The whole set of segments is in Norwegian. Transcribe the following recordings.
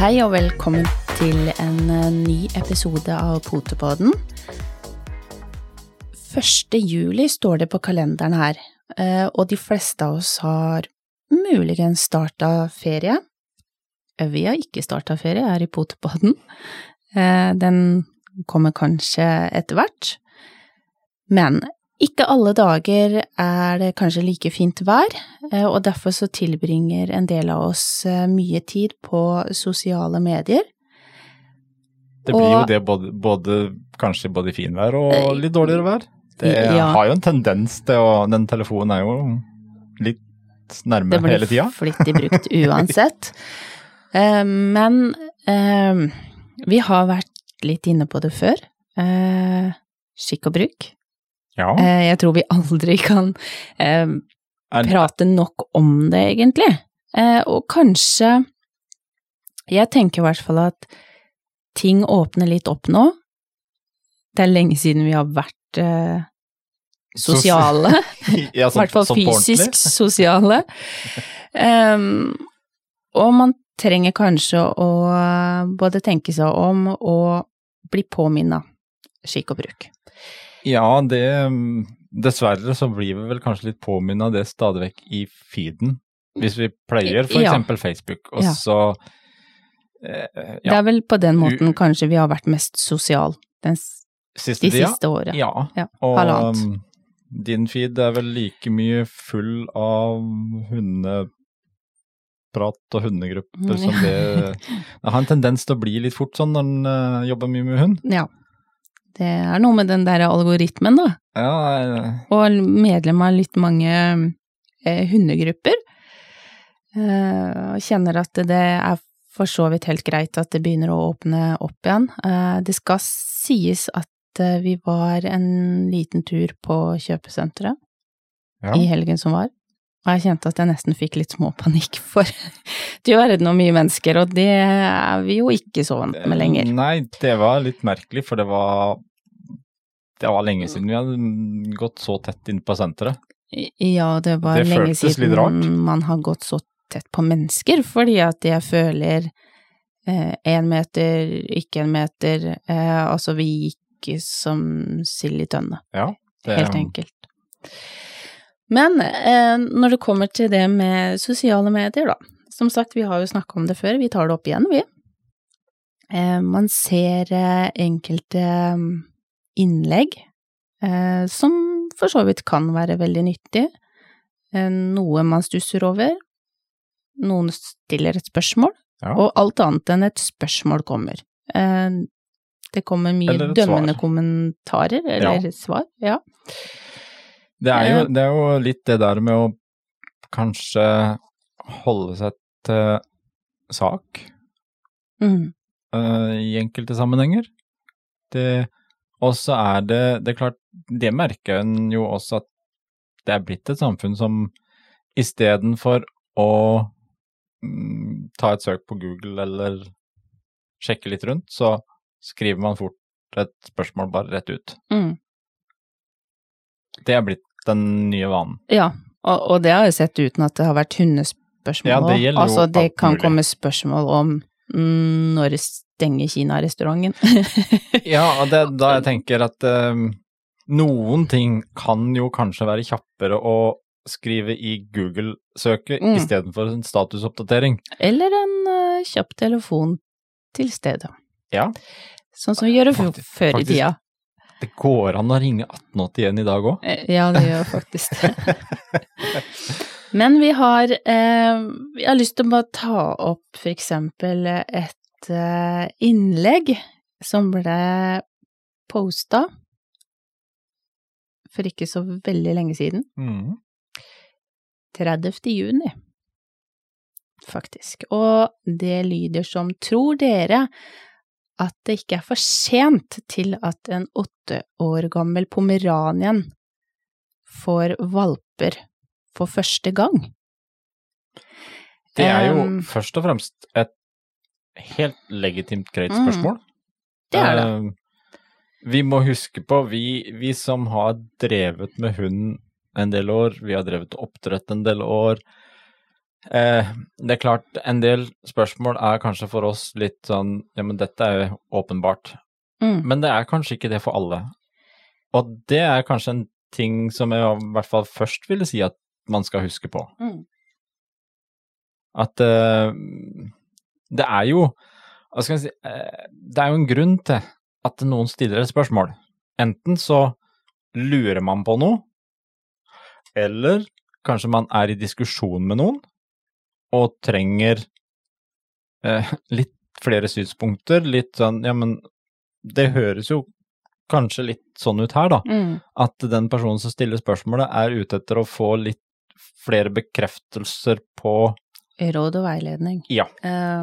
Hei og velkommen til en eh, ny episode av Potepodden. 1. juli står det på kalenderen her, eh, og de fleste av oss har muligens starta ferie. Eh, Vi har ikke starta ferie her i Potepodden. Den kommer kanskje etter hvert. Men ikke alle dager er det kanskje like fint vær, eh, og derfor så tilbringer en del av oss eh, mye tid på sosiale medier. Det blir jo det både, både kanskje både i finvær og litt dårligere vær. Det Ja. har jo en tendens til å Den telefonen er jo litt nærme Det blir flittig brukt uansett. Eh, Men eh, vi har vært litt inne på det før. Eh, Skikk og bruk. Ja. Eh, Jeg tror vi aldri kan eh, prate nok om det, egentlig. Eh, og kanskje Jeg tenker i hvert fall at ting åpner litt opp nå. Det er lenge siden vi har vært eh, sosiale. ja, I hvert fall fysisk sosiale. Um, og man trenger kanskje å både tenke seg om og bli påminna skikk og bruk. Ja, det Dessverre så blir vi vel kanskje litt påminnet av det stadig vekk i feeden. Hvis vi pleier for Ja. Facebook, og Ja. så eh, Det er vel på den måten kanskje vi har vært mest sosial den, siste de siste siste åra. Ja. Ja, Og halvannet. um, din feed er vel like mye full av hundeprat og hundegrupper som det Det har en tendens til å bli litt fort sånn når en eh, jobber mye med hund. Ja. Det er noe med den der algoritmen, da. Ja, ja. Og medlem av litt mange eh, hundegrupper. Eh, kjenner at det er for så vidt helt greit at det begynner å åpne opp igjen. Eh, det skal sies at eh, vi var en liten tur på kjøpesenteret ja. i helgen som var. Og jeg kjente at jeg nesten fikk litt småpanikk, for du verden og mye mennesker, og det er vi jo ikke så vant med lenger. Nei, det var litt merkelig, for det var det var lenge siden vi hadde gått så tett inn på senteret. Ja, det var Det lenge siden man har gått så tett på mennesker, fordi at jeg føler én meter, ikke en meter, eh, altså vi gikk som sild i tønne, Ja, det, helt enkelt. Men eh, når det kommer til det med sosiale medier, da, som sagt, vi har jo snakka om det før, vi tar det opp igjen, vi. Eh, man ser eh, enkelte mm, innlegg eh, som for så vidt kan være veldig nyttig, eh, noe man stusser over, noen stiller et spørsmål, Ja. og alt annet enn et spørsmål kommer. Eh, det kommer mye dømmende svar. kommentarer, eller svar, ja. Det er, jo, det er jo litt det der med å kanskje holde seg til sak Mm. uh, i enkelte sammenhenger. Og så er det Det er klart, det merker en jo også at det er blitt et samfunn som istedenfor å mm, ta et søk på Google eller sjekke litt rundt, så skriver man fort et spørsmål bare rett ut. Mm. Det er blitt den nye vanen. Ja, og, og det har jeg sett uten at det har vært hundespørsmål Ja, det gjelder jo Altså, det alt kan mulig. komme spørsmål om mm, når stenger Kina-restauranten? Ja, det, da jeg tenker at um, noen ting kan jo kanskje være kjappere å skrive i Google-søket Mm. istedenfor en statusoppdatering. Eller en uh, kjapp telefon til stedet. Ja. Sånn som vi gjør det før i tida. Det går an å ringe 1881 i dag òg. Eh, Ja, det gjør faktisk det. Men vi har, eh, vi har lyst til å bare ta opp for eksempel et eh, innlegg som ble posta for ikke så veldig lenge siden. Mm. 30. juni, faktisk. Og det lyder som Tror dere at det ikke er for sent til at en åtte år gammel pomeranien får valper for første gang? Det er jo Um, først og fremst et helt legitimt greit Mm. spørsmål. Det er det. Uh, Vi må huske på, vi, vi som har drevet med hund en del år, vi har drevet oppdrett en del år, Eh, det er klart, en del spørsmål er kanskje for oss litt sånn Ja, men dette er jo åpenbart. Mm. Men det er kanskje ikke det for alle. Og det er kanskje en ting som jeg i hvert fall først ville si at man skal huske på. Mm. At eh, det er jo Hva skal jeg si eh, Det er jo en grunn til at noen stiller et spørsmål. Enten så lurer man på noe, eller kanskje man er i diskusjon med noen og trenger eh, litt flere synspunkter. Litt sånn Ja, men det høres jo kanskje litt sånn ut her, da. Mm. At den personen som stiller spørsmålet, er ute etter å få litt flere bekreftelser på Råd og veiledning. Ja. Eh,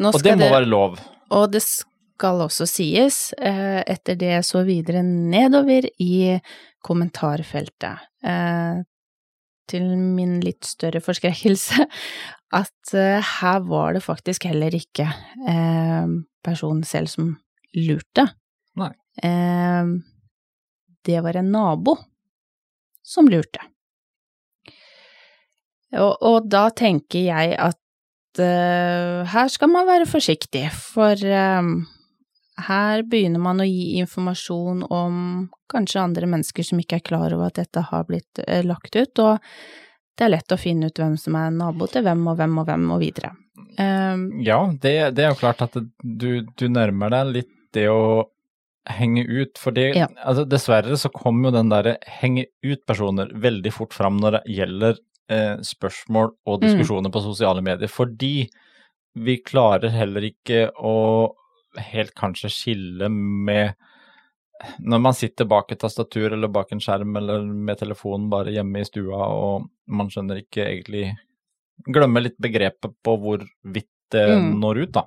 nå Og det må være lov. Og det skal også sies, eh, etter det så videre nedover i kommentarfeltet, eh, til min litt større forskrekkelse, at eh, her var det faktisk heller ikke eh, personen selv som lurte. Nei. Eh, det var en nabo som lurte. Og, og da tenker jeg at her skal man være forsiktig, for her begynner man å gi informasjon om kanskje andre mennesker som ikke er klar over at dette har blitt eh, lagt ut, og det er lett å finne ut hvem som er nabo til hvem og hvem og hvem og videre. Um, Ja, det, det er jo klart at du, du nærmer deg litt det å henge ut, for det, Ja. altså dessverre så kommer jo den derre henge ut-personer veldig fort fram når det gjelder eh, spørsmål og Mm. diskusjoner på sosiale medier, fordi vi klarer heller ikke å helt kanskje skille med når man sitter bak et tastatur eller bak en skjerm eller med telefonen bare hjemme i stua og man skjønner ikke egentlig Glemmer litt begrepet på hvor vidt det Mm. når ut, da.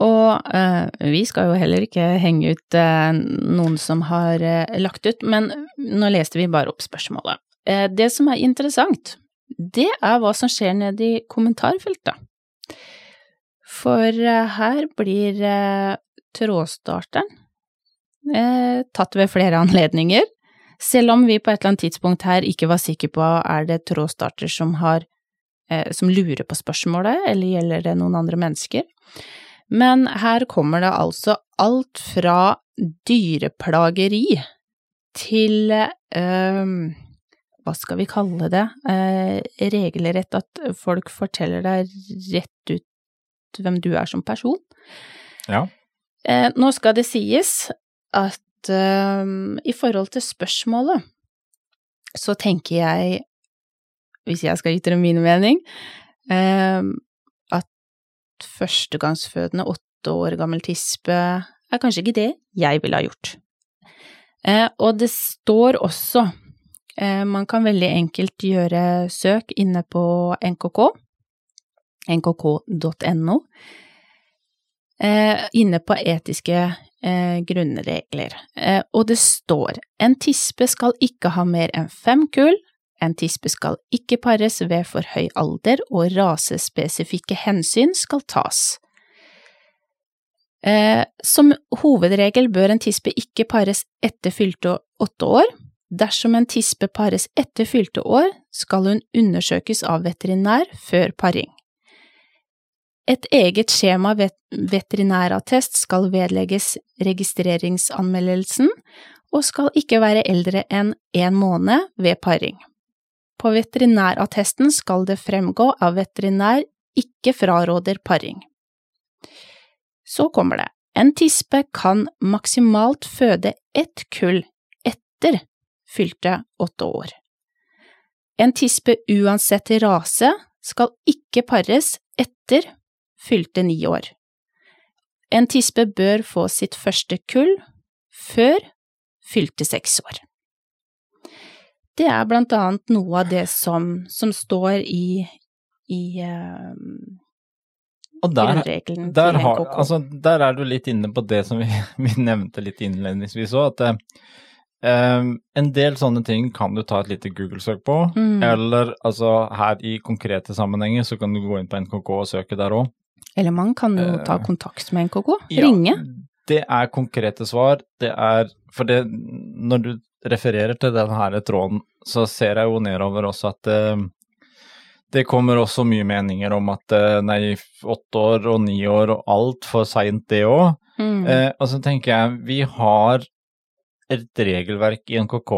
Og eh, vi skal jo heller ikke henge ut eh, noen som har eh, lagt ut, men nå leste vi bare opp spørsmålet. Eh, det som er interessant, det er hva som skjer nede i kommentarfeltet. For eh, her blir eh, trådstarteren eh, tatt ved flere anledninger, selv om vi på et eller annet tidspunkt her ikke var sikre på er det trådstarter som har som lurer på spørsmålet, eller gjelder det noen andre mennesker. Men her kommer det altså alt fra dyreplageri til øh, hva skal vi kalle det, eh, regelrett at folk forteller deg rett ut hvem du er som person. Ja. Eh, nå skal det sies at eh, i forhold til spørsmålet, så tenker jeg, hvis jeg skal gi dere min mening, eh, at førstegangsfødende åtte år gammel tispe er kanskje ikke det jeg ville ha gjort. Eh, og det står også, eh, man kan veldig enkelt gjøre søk inne på NKK, nkk.no, eh, inne på etiske eh, grunnregler. Eh, og det står en tispe skal ikke ha mer enn fem kull, en tispe skal ikke pares ved for høy alder, og rasespesifikke hensyn skal tas. Som hovedregel bør en tispe ikke pares etter fylte åtte år. Dersom en tispe pares etter fylte år, skal hun undersøkes av veterinær før paring. Et eget skjema vet veterinærattest skal vedlegges registreringsanmeldelsen, og skal ikke være eldre enn én måned ved paring. På veterinærattesten skal det fremgå at veterinær ikke fraråder paring. Så kommer det. En tispe kan maksimalt føde ett kull etter fylte åtte år. En tispe uansett rase skal ikke pares etter fylte ni år. En tispe bør få sitt første kull før fylte seks år. Det er blant annet noe av det som, som står i, i uh, Og der, der, har, altså, der er du litt inne på det som vi, vi nevnte litt innledningsvis òg, at eh, en del sånne ting kan du ta et lite Google-søk på, Mm. eller altså her i konkrete sammenhenger så kan du gå inn på NKK og søke der òg. Eller man kan jo ta Eh, kontakt med NKK, ringe. Det er konkrete svar. Det er For det, når du refererer til den her tråden, så ser jeg jo nedover også at eh, det kommer også mye meninger om at eh, nei, åtte år og ni år og altfor seint det òg. Mm. Eh, og så tenker jeg, vi har et regelverk i NKK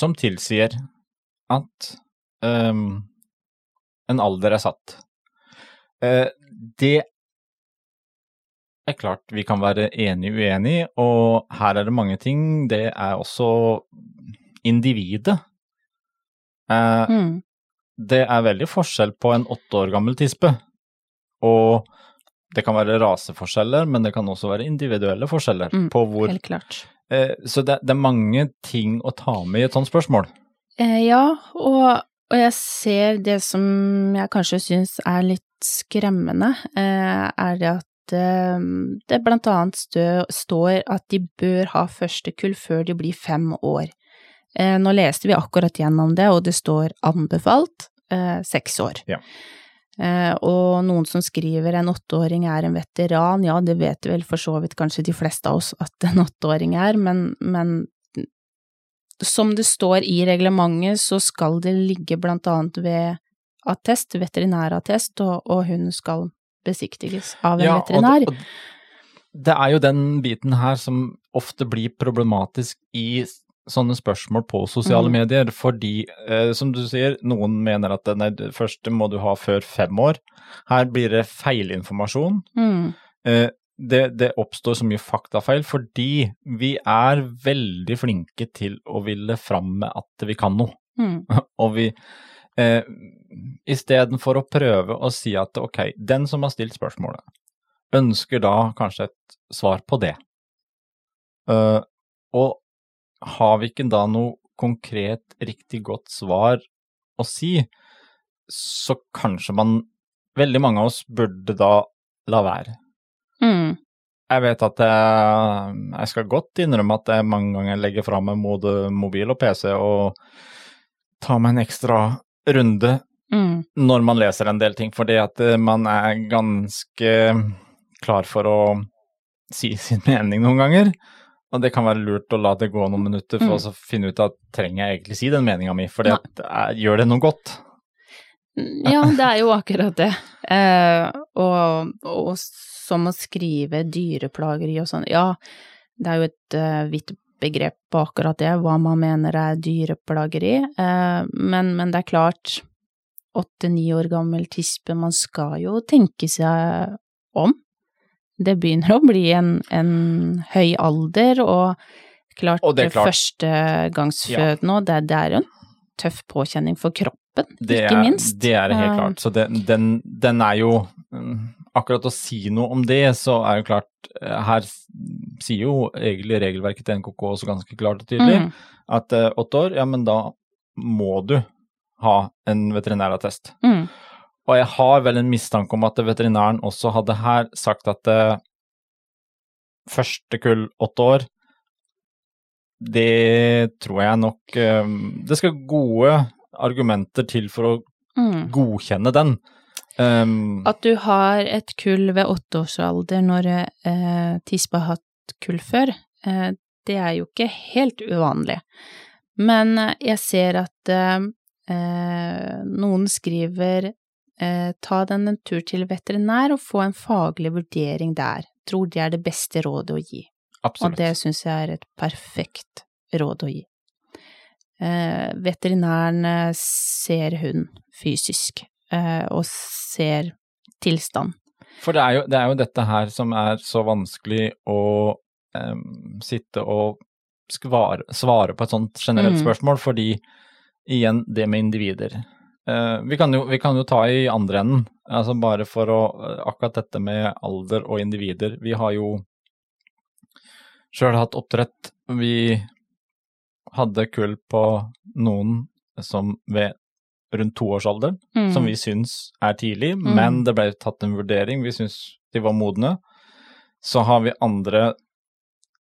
som tilsier at um, en alder er satt. Eh, det er klart vi kan være enig uenig, og her er det mange ting. Det er også individet. Eh, Mm. det er veldig forskjell på en åtte år gammel tispe, og det kan være raseforskjeller, men det kan også være individuelle forskjeller Mm, på hvor Helt klart. eh, Så det, det er mange ting å ta med i et sånt spørsmål. Eh, ja, og, og jeg ser det som jeg kanskje syns er litt skremmende, eh, er det at eh, det blant annet står at de bør ha første kull før de blir fem år. Eh, nå leste vi akkurat gjennom det, og det står anbefalt seks år. Ja. Og noen som skriver en åtteåring er en veteran, ja, det vet vel for så vidt kanskje de fleste av oss at en åtteåring er, men, men som det står i reglementet, så skal det ligge blant annet ved attest, veterinærattest, og, og hun skal besiktiges av en Ja, veterinær. Og, og det er jo den biten her som ofte blir problematisk i sånne spørsmål på sosiale Mm. medier, fordi, eh, som du sier, noen mener at nei, det første må du ha før fem år. Her blir det feilinformasjon. Mm, Eh, det, det oppstår så mye faktafeil fordi vi er veldig flinke til å ville fram med at vi kan noe. mm, Og vi eh, Istedenfor å prøve å si at ok, den som har stilt spørsmålet, ønsker da kanskje et svar på det. Uh, og har vi ikke da noe konkret, riktig godt svar å si, så kanskje man Veldig mange av oss burde da la være. Mm, Jeg vet at jeg, jeg skal godt innrømme at jeg mange ganger legger fra meg både mobil og PC og tar meg en ekstra runde mm, når man leser en del ting, fordi at eh, man er ganske klar for å si sin mening noen ganger. Og det kan være lurt å la det gå noen minutter for Mm. å finne ut at trenger jeg egentlig si den meninga mi, for eh, gjør det noe godt? Ja, det er jo akkurat det. Eh, og, og som å skrive dyreplageri og sånn, ja, det er jo et uh, vidt begrep på akkurat det, hva man mener er dyreplageri, uh, men, men det er klart, åtte-ni år gammel tispe, man skal jo tenke seg om. Det begynner å bli en, en høy alder, og klart, Og det klart. førstegangsfødende, og det, det er jo en tøff påkjenning for kroppen, Det ikke er, minst. Det er det helt Eh, klart. Så det, den, den er jo mm, Akkurat å si noe om det, så er jo klart eh, Her sier jo egentlig regelverket til NKK også ganske klart og tydelig Mm. at eh, åtte år, ja, men da må du ha en veterinærattest. Mm. Og jeg har vel en mistanke om at veterinæren også hadde her sagt at første kull åtte år, det tror jeg nok Det skal gode argumenter til for å Mm. godkjenne den. Um, At du har et kull ved åtteårsalder når eh, tispa har hatt kull før, eh, det er jo ikke helt uvanlig. Men eh, jeg ser at eh, eh, noen skriver eh, ta den en tur til veterinær og få en faglig vurdering der. Tror det er det beste rådet å gi. Og det syns jeg er et perfekt råd å gi. Eh, veterinæren eh, ser hund fysisk, eh, og ser tilstand. For det er, jo, det er jo dette her som er så vanskelig å em, sitte og skvare, svare på et sånt generelt Mm. spørsmål, fordi igjen, det med individer. Eh, vi, kan jo, vi kan jo ta i andre enden, altså bare for å Akkurat dette med alder og individer. Vi har jo sjøl hatt oppdrett. Vi hadde kull på noen som ved rundt toårsalderen, Mm. som vi syns er tidlig, Mm. men det ble tatt en vurdering. Vi syns de var modne. Så har vi andre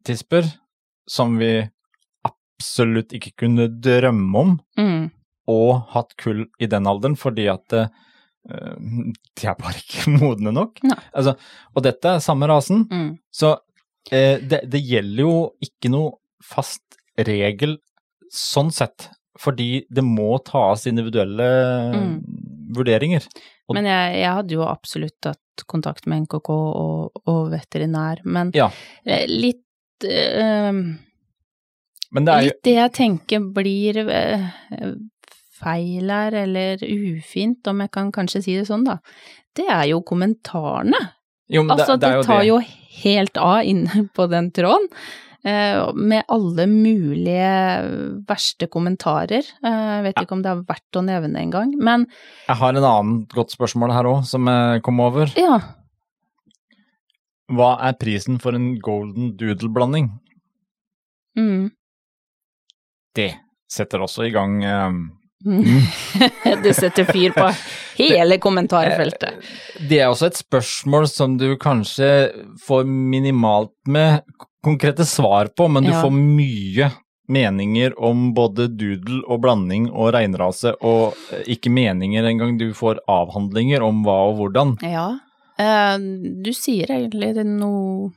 tisper som vi absolutt ikke kunne drømme om Mm. og hatt kull i den alderen, fordi at det, de er bare ikke modne nok. Altså, og dette er samme rasen, Mm. så eh, det, det gjelder jo ikke noe fast regel sånn sett, fordi det må tas individuelle Mm. vurderinger. Og- Men jeg, jeg hadde jo absolutt tatt kontakt med NKK og, og veterinær, men Ja. eh, litt øh, Men det jo Litt det jeg tenker blir øh, feil her, eller ufint, om jeg kan kanskje si det sånn, da. Det er jo kommentarene. jo, men Altså, det, det det, jo tar det. jo helt av inne på den tråden. Eh, med alle mulige verste kommentarer. Eh, Jeg vet ikke om det er verdt å nevne engang, men Jeg har en annen godt spørsmål her òg, som jeg kom over. ja. Hva er prisen for en golden doodle-blanding? Mm. Det setter også i gang eh, det setter fyr på hele kommentarfeltet. Det er også et spørsmål som du kanskje får minimalt med konkrete svar på, men du Ja. får mye meninger om både doodle og blanding og reinrase, og eh, ikke meninger engang, du får avhandlinger om hva og hvordan. Ja, eh, du sier egentlig noe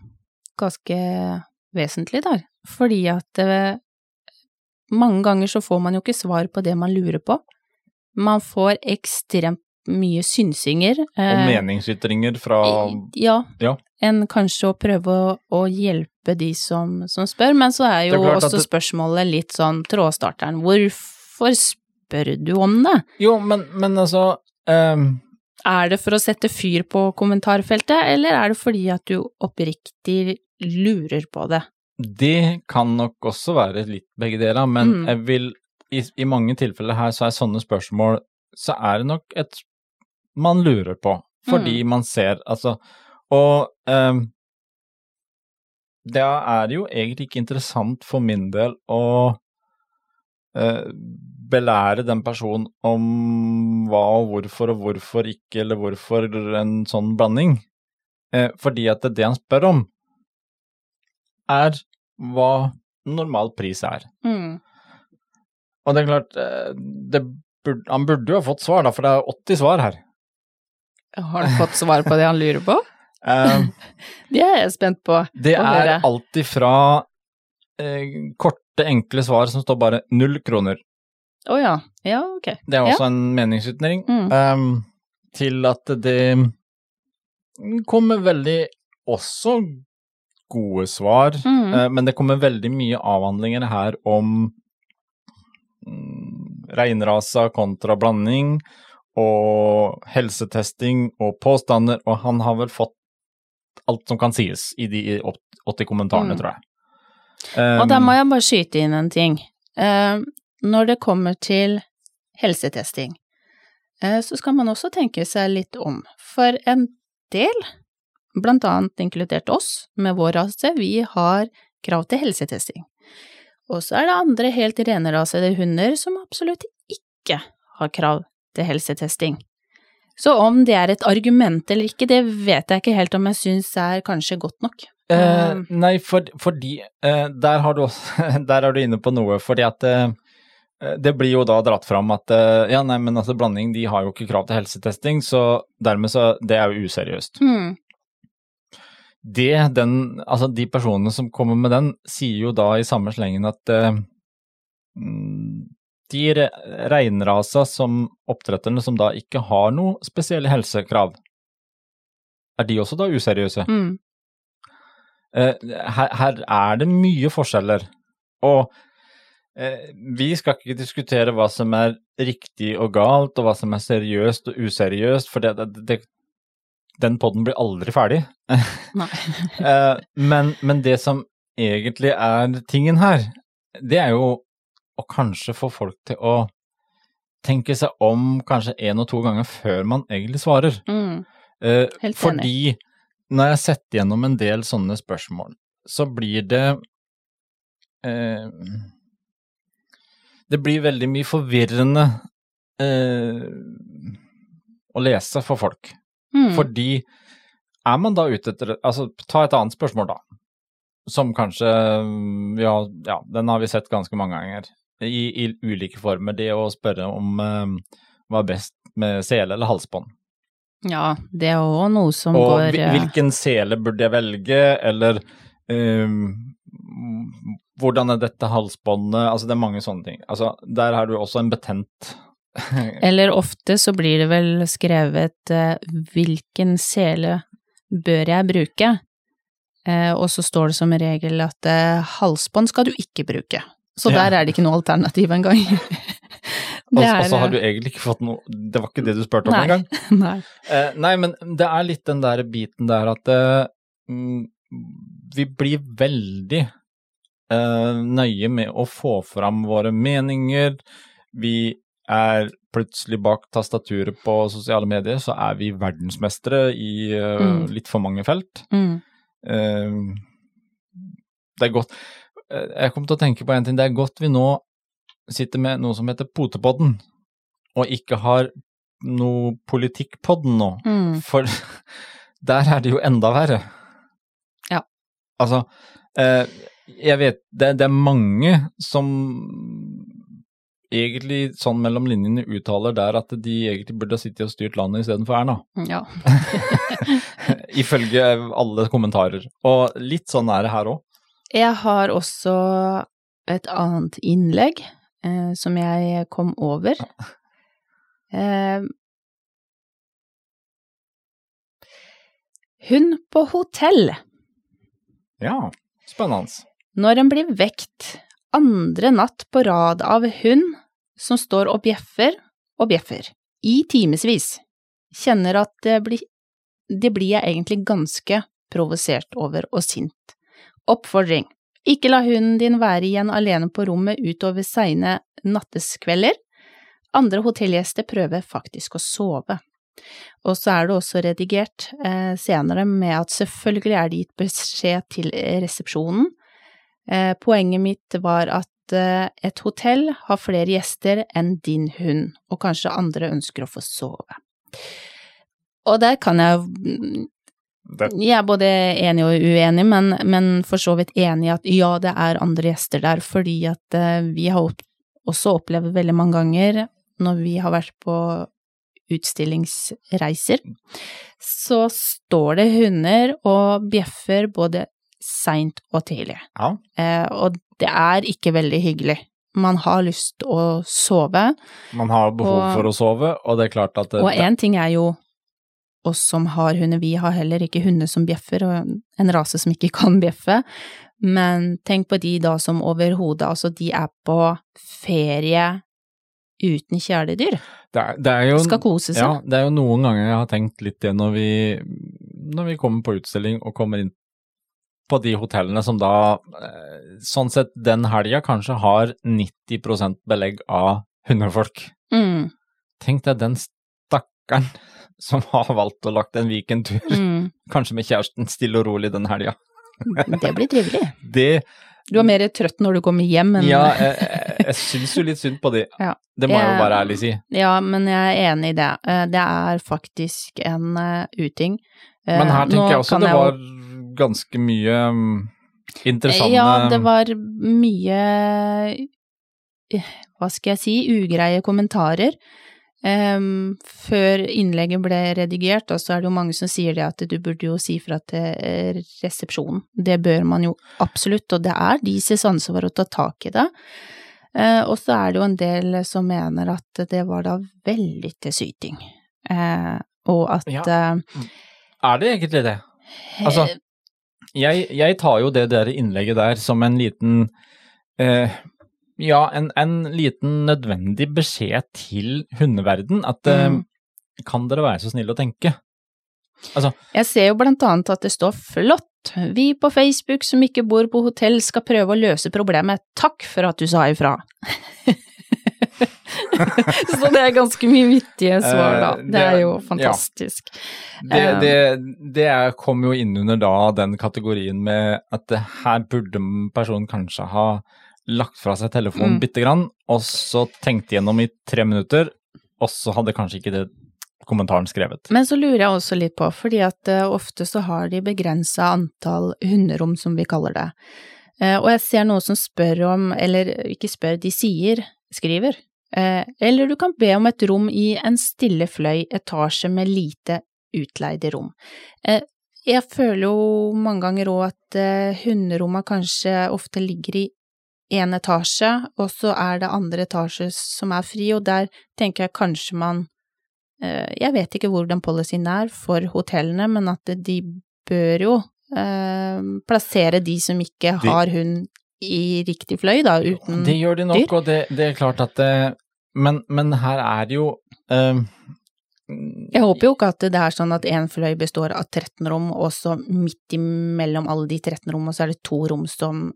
ganske vesentlig der, fordi at eh, mange ganger så får man jo ikke svar på det man lurer på. Man får ekstremt mye synsinger. Og meningsytringer fra Ja, Ja. enn kanskje å prøve å, å hjelpe de som, som spør, men så er jo er også det- spørsmålet litt sånn trådstarteren, hvorfor spør du om det? Jo, men, men altså um... Er det for å sette fyr på kommentarfeltet, eller er det fordi at du oppriktig lurer på det? Det kan nok også være litt begge deler, men Mm. jeg vil i, I mange tilfeller her så er sånne spørsmål Så er det nok et man lurer på, fordi Mm. man ser Altså Og ehm, da er det jo egentlig ikke interessant for min del å eh, belære den personen om hva og hvorfor og hvorfor ikke, eller hvorfor en sånn blanding. Eh, fordi at det, det han spør om, er hva normal pris er. Mm. Og det er klart, eh, det burde, han burde jo ha fått svar, da, for det er 80 svar her. Har du fått svar på det han lurer på? Eh, Det er jeg spent på. det er alt ifra eh, korte, enkle svar som står bare null kroner. Å ja. Ja, ok. Det er også en meningsytring. Mm. Ehm, til at det kommer veldig også gode svar, Mm. uh, men det kommer veldig mye avhandlinger her om mm, reinrasa kontra blanding, og helsetesting og påstander, og han har vel fått alt som kan sies i de 80 kommentarene, Mm. tror jeg. Og der Ehm, må jeg bare skyte inn en ting. Uh, når det kommer til helsetesting, uh, så skal man også tenke seg litt om. For en del, blant annet inkludert oss med vår rase, vi har krav til helsetesting. Og så er det andre helt renrasede hunder som absolutt ikke har krav til helsetesting. Så om det er et argument eller ikke, det vet jeg ikke helt om jeg syns er kanskje godt nok. Eh, Um, nei, for, fordi eh, der, har du også, der er du inne på noe, fordi at eh, det blir jo da dratt fram at eh, ja, nei, men altså blanding de har jo ikke krav til helsetesting, så dermed så Det er jo useriøst. Mm. Det den Altså de personene som kommer med den, sier jo da i samme slengen at eh, mm, de re- reinrasa som oppdretterne som da ikke har noe spesielle helsekrav, er de også da useriøse? hmm. Eh, her, her er det mye forskjeller, og eh, vi skal ikke diskutere hva som er riktig og galt, og hva som er seriøst og useriøst, for det, det, det, den podden blir aldri ferdig. Eh, men, men det som egentlig er tingen her, det er jo å kanskje få folk til å tenke seg om kanskje en og to ganger før man egentlig svarer. Mm. Eh, Helt enig. fordi når jeg setter gjennom en del sånne spørsmål, så blir det eh, Det blir veldig mye forvirrende eh, å lese for folk. Mm. Fordi er man da ute etter Altså, ta et annet spørsmål, da. Som kanskje ja, ja, den har vi sett ganske mange ganger. I, i ulike former. Det å spørre om eh, hva er best med sele eller halsbånd. Ja, det er òg noe som Og går hvil- eh, hvilken sele burde jeg velge, eller ehm, hvordan er dette halsbåndet Altså, det er mange sånne ting. Altså, der har du også en betent Eller ofte så blir det vel skrevet uh, 'hvilken sele bør jeg bruke', eh, og så står det som regel at eh, halsbånd skal du ikke bruke. Så Ja. der er det ikke noe alternativ engang. Det er, så har du egentlig ikke fått noe Det var ikke det du spurte om engang. Nei. Eh, nei, men det er litt den der biten der at eh, mm, vi blir veldig eh, nøye med å få fram våre meninger. Vi er plutselig bak tastaturet på sosiale medier, så er vi verdensmestere i eh, Mm. litt for mange felt. Mm. Eh, det er godt eh, Jeg kom til å tenke på en ting. Det er godt vi nå sitter med noe som heter Potepodden, og ikke har noe Politikkpodden nå. Mm. For der er det jo enda verre. Ja. Altså, eh, jeg vet det, det er mange som egentlig sånn mellom linjene uttaler der at de egentlig burde ha sittet og styrt landet istedenfor Erna. Ja. Ifølge alle kommentarer. Og litt sånn er det her òg. Jeg har også et annet innlegg eh, som jeg kom over. Eh, hun på hotell. Ja, spennende. Når en blir vekt andre natt på rad av hund som står og bjeffer og bjeffer, i timevis, kjenner at det blir, det blir jeg egentlig ganske provosert over og sint. Oppfordring. Ikke la hunden din være igjen alene på rommet utover seine natteskvelder. Andre hotellgjester prøver faktisk å sove. Og så er det også redigert eh, senere med at selvfølgelig er det gitt beskjed til resepsjonen. Eh, poenget mitt var at eh, et hotell har flere gjester enn din hund, og kanskje andre ønsker å få sove. Og der kan jeg mm, Det, jeg er både enig og uenig, men, men for så vidt enig i at ja, det er andre gjester der, fordi at eh, vi har opp, også opplevd veldig mange ganger når vi har vært på utstillingsreiser, så står det hunder og bjeffer både seint og tidlig. ja. Eh, og det er ikke veldig hyggelig. Man har lyst å sove, Man har behov Og- for å sove, og det er klart at det, og én ting er jo oss som har hunder, vi har heller ikke hunder som bjeffer, og en rase som ikke kan bjeffe. Men tenk på de da som overhodet, altså de er på ferie uten kjæledyr. det, er, det er jo Skal kose seg. Ja, det er jo noen ganger jeg har tenkt litt det når vi, når vi kommer på utstilling og kommer inn på de hotellene som da, eh, sånn sett den helga kanskje har 90% belegg av hundefolk. Mm, Tenk deg den stakkaren som har valgt å lagt en weekendtur, mm. kanskje med kjæresten, stille og rolig den helga. Det blir trivelig. Det Du er mer trøtt når du kommer hjem, enn Ja, jeg, jeg, syns jo litt synd på de. Ja. Det må jeg jo bare ærlig si. Ja, men jeg er enig i det. Eh, Det er faktisk en eh, uting. Eh, Men her nå tenker jeg også det jeg var ganske mye mm, interessante Ja, det var mye Hva skal jeg si, ugreie kommentarer. Em, før innlegget ble redigert, og så er det jo mange som sier det at du burde jo si fra til eh, resepsjonen. Det bør man jo absolutt, og det er deres ansvar å ta tak i det. Uh, og så er det jo en del som mener at det var da veldig til syting. uh, og at Ja. uh, Er det egentlig det? Altså, jeg, jeg tar jo det der innlegget der som en liten eh, Ja, en, en liten nødvendig beskjed til hundeverden. At mm. uh, kan dere være så snille å tenke? Altså, Jeg ser jo blant annet at det står flott, vi på Facebook som ikke bor på hotell skal prøve å løse problemet, takk for at du sa ifra. Så det er ganske mye vittige svar, da. Eh, Det er jo fantastisk. det, Eh. det, det er- kom jo inn under da den kategorien med at her burde personen kanskje ha lagt fra seg telefonen Mm. bitte grann, og så tenkt gjennom i tre minutter, og så hadde kanskje ikke det kommentaren skrevet. Men så lurer jeg også litt på, fordi at eh, ofte så har de begrensa antall hunderom, som vi kaller det. Eh, og jeg ser noen som spør om, eller ikke spør, de sier, skriver. Eh, eller du kan be om et rom i en stille fløy etasje med lite utleide rom. Jeg føler jo mange ganger òg at hunderomma kanskje ofte ligger i én etasje, og så er det andre etasje som er fri, og der tenker jeg kanskje man eh, Jeg vet ikke hvordan policyen er for hotellene, men at de bør jo eh, plassere de som ikke har hund i riktig fløy, da, uten dyr. Det gjør de nok, dyr. og det, det er klart at det Men, men her er det jo um Jeg håper jo ikke at det er sånn at én fløy består av 13 rom, og så midt imellom alle de 13 rommene så er det to rom som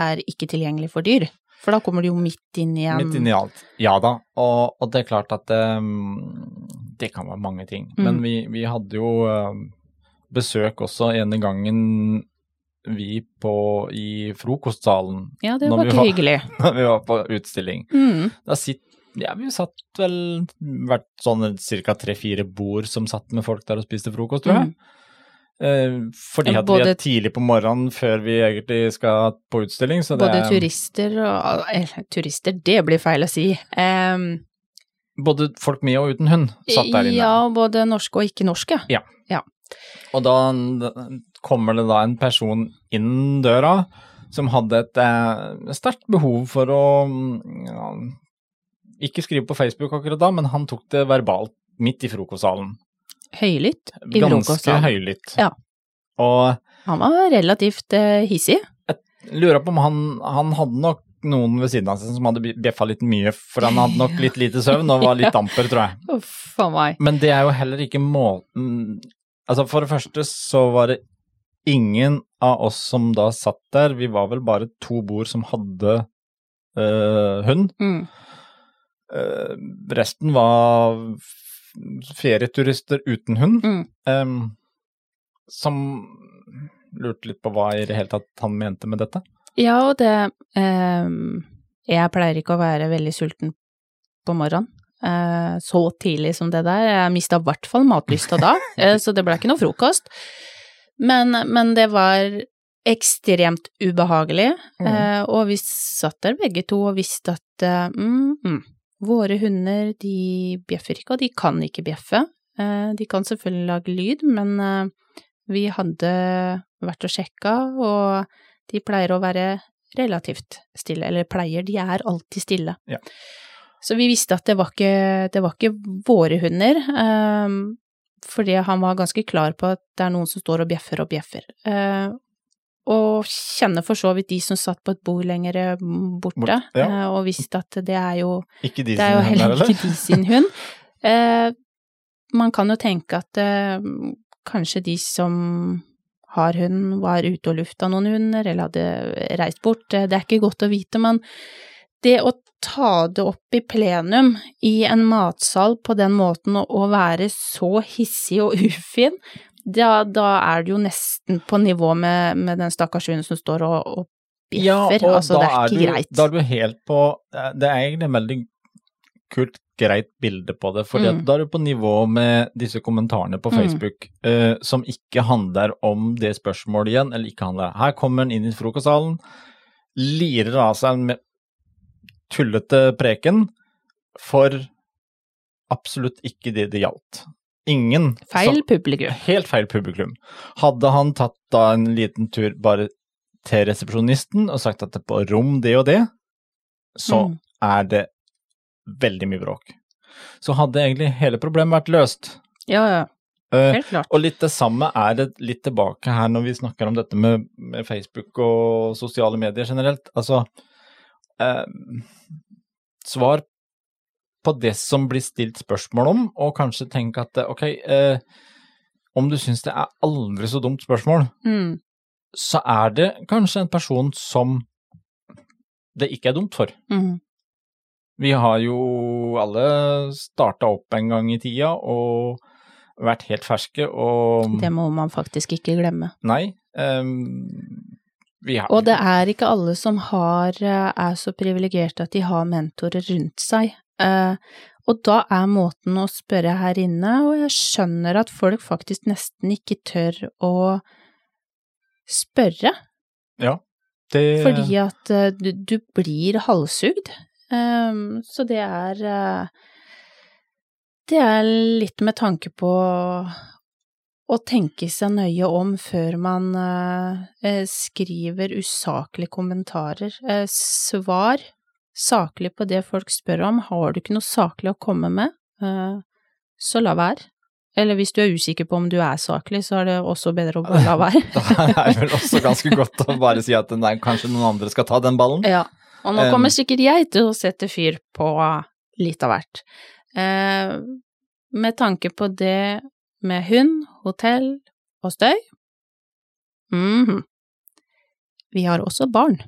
er ikke tilgjengelig for dyr. For da kommer du jo midt inn i en Midt i alt. Ja da, og, og det er klart at um, det kan være mange ting. Mm. Men vi, vi hadde jo um, besøk også ene gangen vi på i frokostsalen Ja, det var ikke hyggelig. når vi var på utstilling. Mm. Da sitter ja, vi satt vel vært sånn ca. tre-fire bord som satt med folk der og spiste frokost, tror jeg. Eh, fordi at vi er tidlig på morgenen før vi egentlig skal på utstilling, så det Både er turister og Eller, turister, det blir feil å si. Um, både folk med og uten hund satt der inne. Ja, både norske og ikke-norske. Og da kommer det da en person inn døra som hadde et eh, sterkt behov for å ja, Ikke skrive på Facebook akkurat da, men han tok det verbalt midt i frokostsalen. Høylytt i Ganske høylytt. Ja. Og Han var relativt eh, hissig. lurer på om han, han hadde nok noen ved siden av seg som hadde bjeffa litt mye, for han hadde nok litt lite søvn og var litt amper, tror jeg. Uff a meg. Men det er jo heller ikke måten Altså, for det første så var det ingen av oss som da satt der, vi var vel bare to bord som hadde øh, hund. Mm. Uh, resten var ferieturister uten hund, Mm. um, som lurte litt på hva i det hele tatt han mente med dette. Ja, og det um, Jeg pleier ikke å være veldig sulten på morgenen. Uh, så tidlig som det der. Jeg mista i hvert fall matlysta da, uh, så det ble ikke noe frokost. Men, men det var ekstremt ubehagelig, eh, og vi satt der begge to og visste at mm, mm, våre hunder, de bjeffer ikke, og de kan ikke bjeffe. Eh, de kan selvfølgelig lage lyd, men eh, vi hadde vært og sjekka, og de pleier å være relativt stille, eller pleier, de er alltid stille. Ja. Så vi visste at det var ikke, det var ikke våre hunder, um, fordi han var ganske klar på at det er noen som står og bjeffer og bjeffer. Eh, og kjenner for så vidt de som satt på et bord lenger borte, Bort, ja. eh, og visste at det er jo Ikke de det er jo heller er der, ikke de sin hund. Eh, man kan jo tenke at eh, kanskje de som har hund, var ute og lufta noen hunder, eller hadde reist bort. Eh, Det er ikke godt å vite, men det å ta det opp i plenum i en matsal på den måten og være så hissig og ufin, da, da er det jo nesten på nivå med, med den stakkars hunden som står og, og bjeffer. altså, det er ikke du, greit. Da er du helt på Det er egentlig en veldig kult, greit bilde på det, for Mm. da er du på nivå med disse kommentarene på Mm. Facebook eh, som ikke handler om det spørsmålet igjen, eller ikke handler Her kommer han inn i frokostsalen, lirer av seg med tullete preken for absolutt ikke det det gjaldt. Ingen Feil som- publikum. Helt feil publikum. Hadde han tatt da en liten tur bare til resepsjonisten og sagt at det er på rom det og det, så Mm. er det veldig mye bråk. Så hadde egentlig hele problemet vært løst. Ja, ja, Eh, helt klart. og litt det samme er det litt tilbake her når vi snakker om dette med, med Facebook og sosiale medier generelt. Altså uh, Svar på det som blir stilt spørsmål om, og kanskje tenke at eh, ok, eh, om du syns det er aldri så dumt spørsmål, Mm. så er det kanskje en person som det ikke er dumt for. Mm. Vi har jo alle starta opp en gang i tida og vært helt ferske og Det må man faktisk ikke glemme. Nei. Um, vi har Og det er ikke alle som har, eh, er så privilegerte at de har mentorer rundt seg. Eh, Og da er måten å spørre her inne, og jeg skjønner at folk faktisk nesten ikke tør å spørre, det, fordi at eh, du, du blir halshugd. Eh, Så det er Det er litt med tanke på å tenke seg nøye om før man skriver usaklige kommentarer. Svar saklig på det folk spør om. Har du ikke noe saklig å komme med, eh, så la være. Eller hvis du er usikker på om du er saklig, så er det også bedre å la være. da er det vel også ganske godt å bare si at nei, kanskje noen andre skal ta den ballen. Ja, og nå kommer sikkert jeg til å sette fyr på litt av hvert. Eh, med tanke på det med hund, hotell og støy mm -hmm. Vi har også barn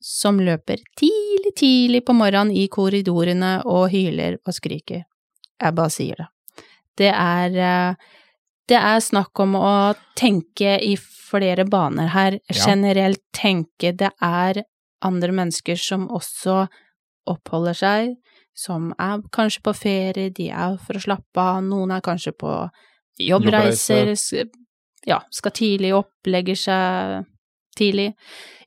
som løper tidlig, tidlig på morgenen i korridorene og hyler og skriker. Jeg bare sier det. Det er eh, det er snakk om å tenke i flere baner her, generelt tenke det er andre mennesker som også oppholder seg som er kanskje på ferie, de er for å slappe av, noen er kanskje på jobbreiser, ja, skal tidlig opp, legger seg tidlig.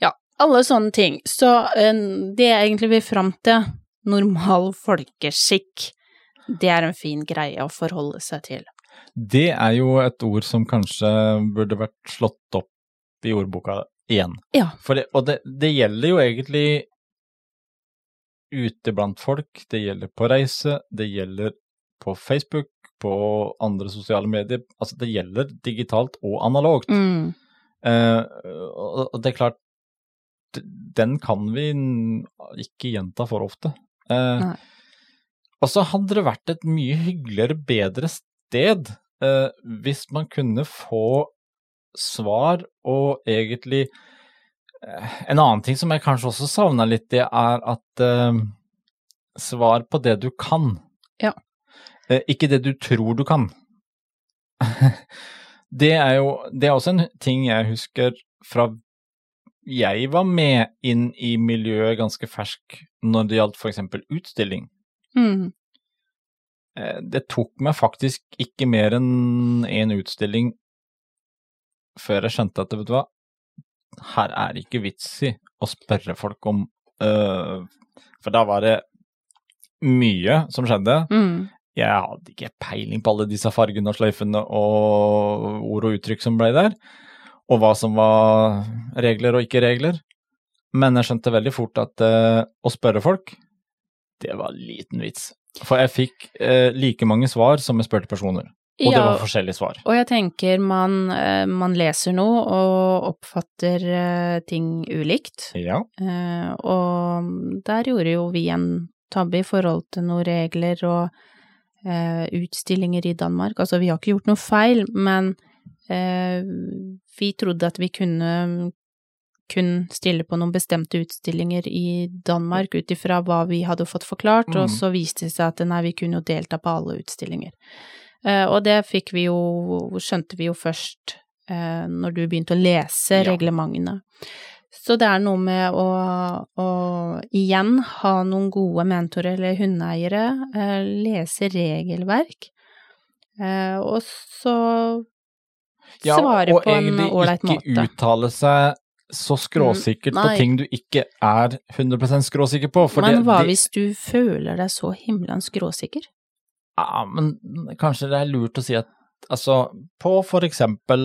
Ja, alle sånne ting. Så det jeg egentlig vil fram til, normal folkeskikk, det er en fin greie å forholde seg til. Det er jo et ord som kanskje burde vært slått opp i ordboka igjen. Ja. Det, og det, det gjelder jo egentlig ute blant folk, det gjelder på reise, det gjelder på Facebook, på andre sosiale medier. Altså det gjelder digitalt og analogt. Mm. Eh, og det er klart, den kan vi ikke gjenta for ofte. Eh, og så hadde det vært et mye hyggeligere, bedre sted eh, hvis man kunne få svar og egentlig en annen ting som jeg kanskje også savna litt, det er at uh, svar på det du kan. Ja. Uh, ikke det du tror du kan. det er jo Det er også en ting jeg husker fra jeg var med inn i miljøet ganske fersk når det gjaldt f.eks. utstilling. Mm. Uh, det tok meg faktisk ikke mer enn én utstilling før jeg skjønte at vet du hva, her er det ikke vits i å spørre folk om øh, For da var det mye som skjedde. Mm. Jeg hadde ikke peiling på alle disse fargene og sløyfene og ord og uttrykk som ble der, og hva som var regler og ikke regler. Men jeg skjønte veldig fort at uh, å spørre folk, det var liten vits. For jeg fikk uh, like mange svar som jeg spurte personer. Og ja, det var forskjellige svar. Og jeg tenker man, eh, man leser noe og oppfatter eh, ting ulikt. Ja. Eh, og der gjorde jo vi en tabbe i forhold til noen regler og utstillinger i Danmark. Altså, vi har ikke gjort noe feil, men vi trodde at vi kunne kun stille på noen bestemte utstillinger i Danmark ut ifra hva vi hadde fått forklart, mm. og så viste det seg at nei, vi kunne jo delta på alle utstillinger. Eh, og det fikk vi jo, skjønte vi jo først eh, når du begynte å lese ja. reglementene. Så det er noe med å, å, igjen ha noen gode mentorer eller hundeeiere, eh, lese regelverk, og så ja, svare på en ålreit måte. Og egentlig ikke uttale seg så skråsikkert mm, på ting du ikke er 100% skråsikker på. Men hva det, hvis du føler deg så himlende skråsikker? Ja, men kanskje det er lurt å si at altså, på for eksempel,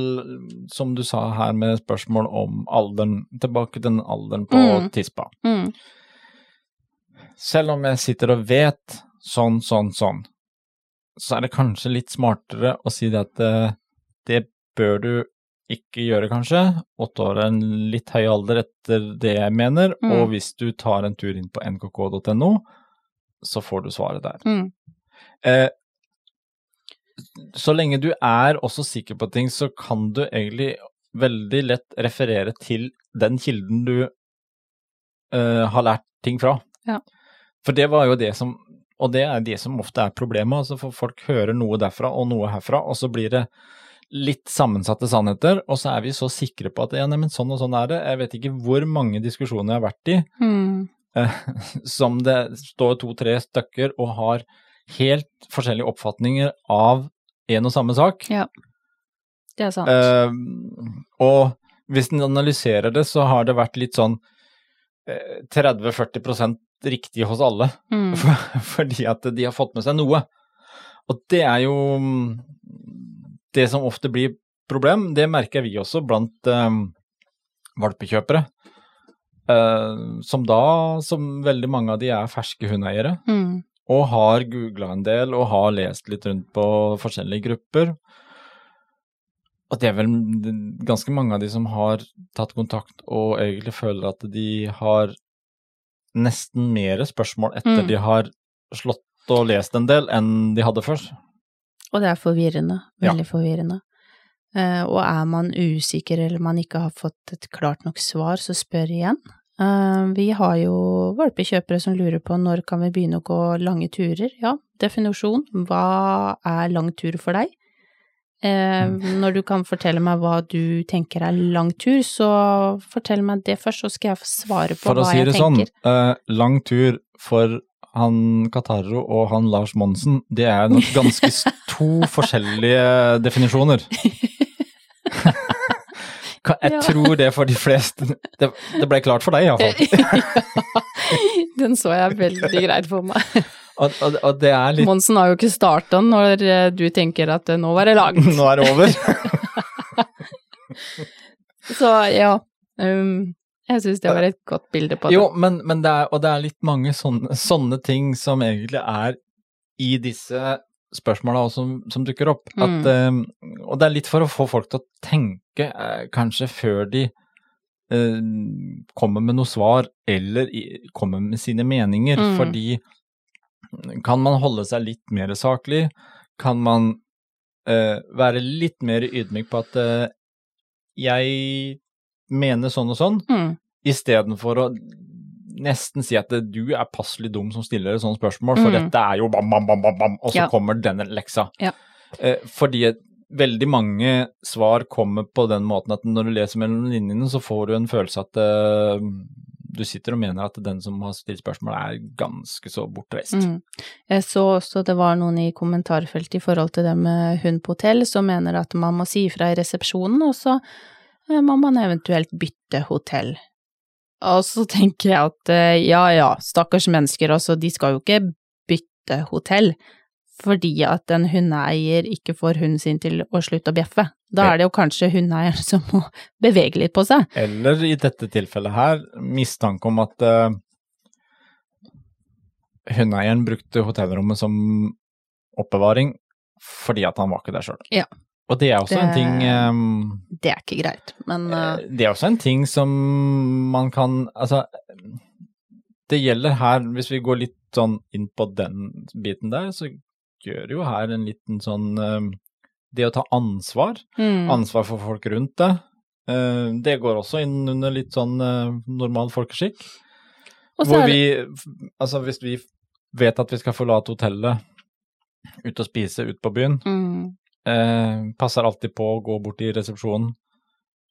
som du sa her med spørsmål om alderen, tilbake til den alderen på mm. tispa. Mm. Selv om jeg sitter og vet sånn, sånn, sånn, så er det kanskje litt smartere å si det at det det bør du ikke gjøre, kanskje. Åtte år er en litt høy alder etter det jeg mener, mm. og hvis du tar en tur inn på nkk.no, så får du svaret der. Mm. Eh, så lenge du er også sikker på ting, så kan du egentlig veldig lett referere til den kilden du eh, har lært ting fra. Ja. For det var jo det som Og det er det som ofte er problemet. altså for Folk hører noe derfra og noe herfra, og så blir det litt sammensatte sannheter, og så er vi så sikre på at ja, nei, men sånn og sånn er det. Jeg vet ikke hvor mange diskusjoner jeg har vært i mm. eh, som det står to-tre stykker og har helt forskjellige oppfatninger av en og samme sak. Ja, det er sant. Eh, og hvis en analyserer det, så har det vært litt sånn eh, 30-40% riktig hos alle. Mm. For, fordi at de har fått med seg noe. Og det er jo det som ofte blir problem, det merker vi også blant eh, valpekjøpere. Eh, som da, som veldig mange av de er ferske hundeeiere, Mm. og har googla en del og har lest litt rundt på forskjellige grupper. Og det er vel ganske mange av de som har tatt kontakt og egentlig føler at de har nesten mer spørsmål etter Mm. de har slått og lest en del, enn de hadde før. Og det er forvirrende. Ja. Veldig forvirrende. Uh, og er man usikker eller man ikke har fått et klart nok svar, så spør igjen. Uh, vi har jo valpekjøpere som lurer på når kan vi begynne å gå lange turer. Ja, definisjon. Hva er lang tur for deg? Eh, når du kan fortelle meg hva du tenker er lang tur, så fortell meg det først, så skal jeg svare på hva jeg tenker. For å si det sånn, lang tur for han Qatarro og han Lars Monsen, det er nok ganske to forskjellige definisjoner. Jeg tror det for de fleste Det, ble klart for deg, iallfall. Den så jeg veldig greit for meg. Og, og, og det litt Monsen har jo ikke starta når eh, du tenker at eh, nå var det langt. Nå er det over. Så ja, um, jeg syns det var et godt bilde på det. Jo, men, men det er, og det er litt mange sånne, sånne ting som egentlig er i disse spørsmåla som, som dukker opp. At, eh, og det er litt for å få folk til å tenke, eh, kanskje før de eh, kommer med noe svar, eller i, kommer med sine meninger. Mm. Fordi kan man holde seg litt mer saklig? Kan man eh, være litt mer ydmyk på at eh, jeg mener sånn og sånn, Mm. istedenfor å nesten si at du er passelig dum som stiller et sånt spørsmål, for Mm. dette er jo bam, bam, bam, bam, bam, og så Ja. kommer denne leksa. Ja. Eh, fordi veldig mange svar kommer på den måten at når du leser mellom linjene, så får du en følelse at eh, du sitter og mener at den som har stilt spørsmål er ganske så bortreist. Mm. Jeg så også det var noen i kommentarfeltet i forhold til det med hund på hotell, som mener at man må si ifra i resepsjonen, og så eh, må man eventuelt bytte hotell. Og så tenker jeg at eh, ja ja, stakkars mennesker, altså, de skal jo ikke bytte hotell fordi at en hundeeier ikke får hunden sin til å slutte å bjeffe. Da er det jo kanskje hundeeieren som må bevege litt på seg. Eller i dette tilfellet her, mistanke om at uh, hundeeieren brukte hotellrommet som oppbevaring fordi at han var ikke der sjøl. Ja. Og det er også en ting um, Det er ikke greit, men uh, Det er også en ting som man kan Altså, det gjelder her, hvis vi går litt sånn inn på den biten der, så gjør jo her en liten sånn um, Det å ta ansvar mm, ansvar for folk rundt deg. uh, Det går også inn under litt sånn uh, normal folkeskikk. Hvor det- vi, altså hvis vi vet at vi skal forlate hotellet, ut og spise ut på byen, mm, eh, passer alltid på å gå bort i resepsjonen,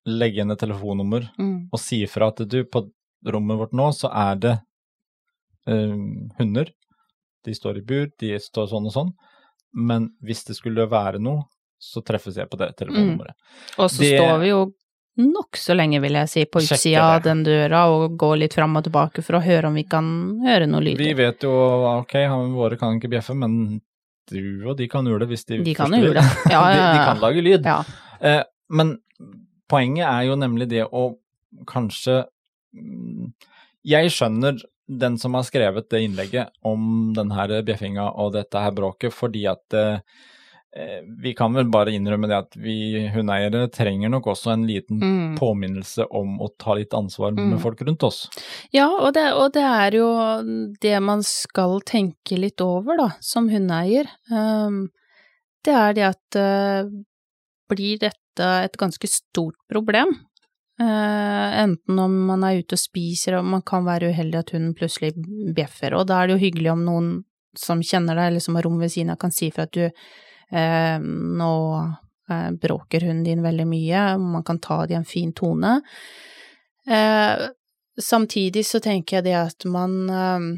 legge inn et telefonnummer mm, og si ifra at du, på rommet vårt nå, så er det eh, hunder. De står i bur, de står sånn og sånn. Men hvis det skulle være noe, så treffes jeg på det telefonnummeret. Og så Det- står vi jo nokså lenge, vil jeg si, på utsida av den døra og går litt fram og tilbake for å høre om vi kan høre noe lyd. Vi vet jo ok, han, våre kan ikke bjeffe, men du og de kan det hvis de, De kan gjøre det. Ja, de, ja, de ja. kan lage lyd. Ja. Eh, men poenget er jo nemlig det å kanskje mm, Jeg skjønner den som har skrevet det innlegget om den her bjeffinga og dette her bråket, fordi at eh, vi kan vel bare innrømme det at vi hundeeiere trenger nok også en liten Mm. påminnelse om å ta litt ansvar Mm. med folk rundt oss. Ja, og det, og det er jo det man skal tenke litt over, da, som hundeeier. Um, det er det at uh, blir dette et ganske stort problem? Uh, enten om man er ute og spiser, og man kan være uheldig at hunden plutselig bjeffer, og da er det jo hyggelig om noen som kjenner deg, eller som har rom ved siden av, kan si fra at du eh, nå eh, bråker hunden din veldig mye, man kan ta det i en fin tone. Eh, samtidig så tenker jeg det at man eh,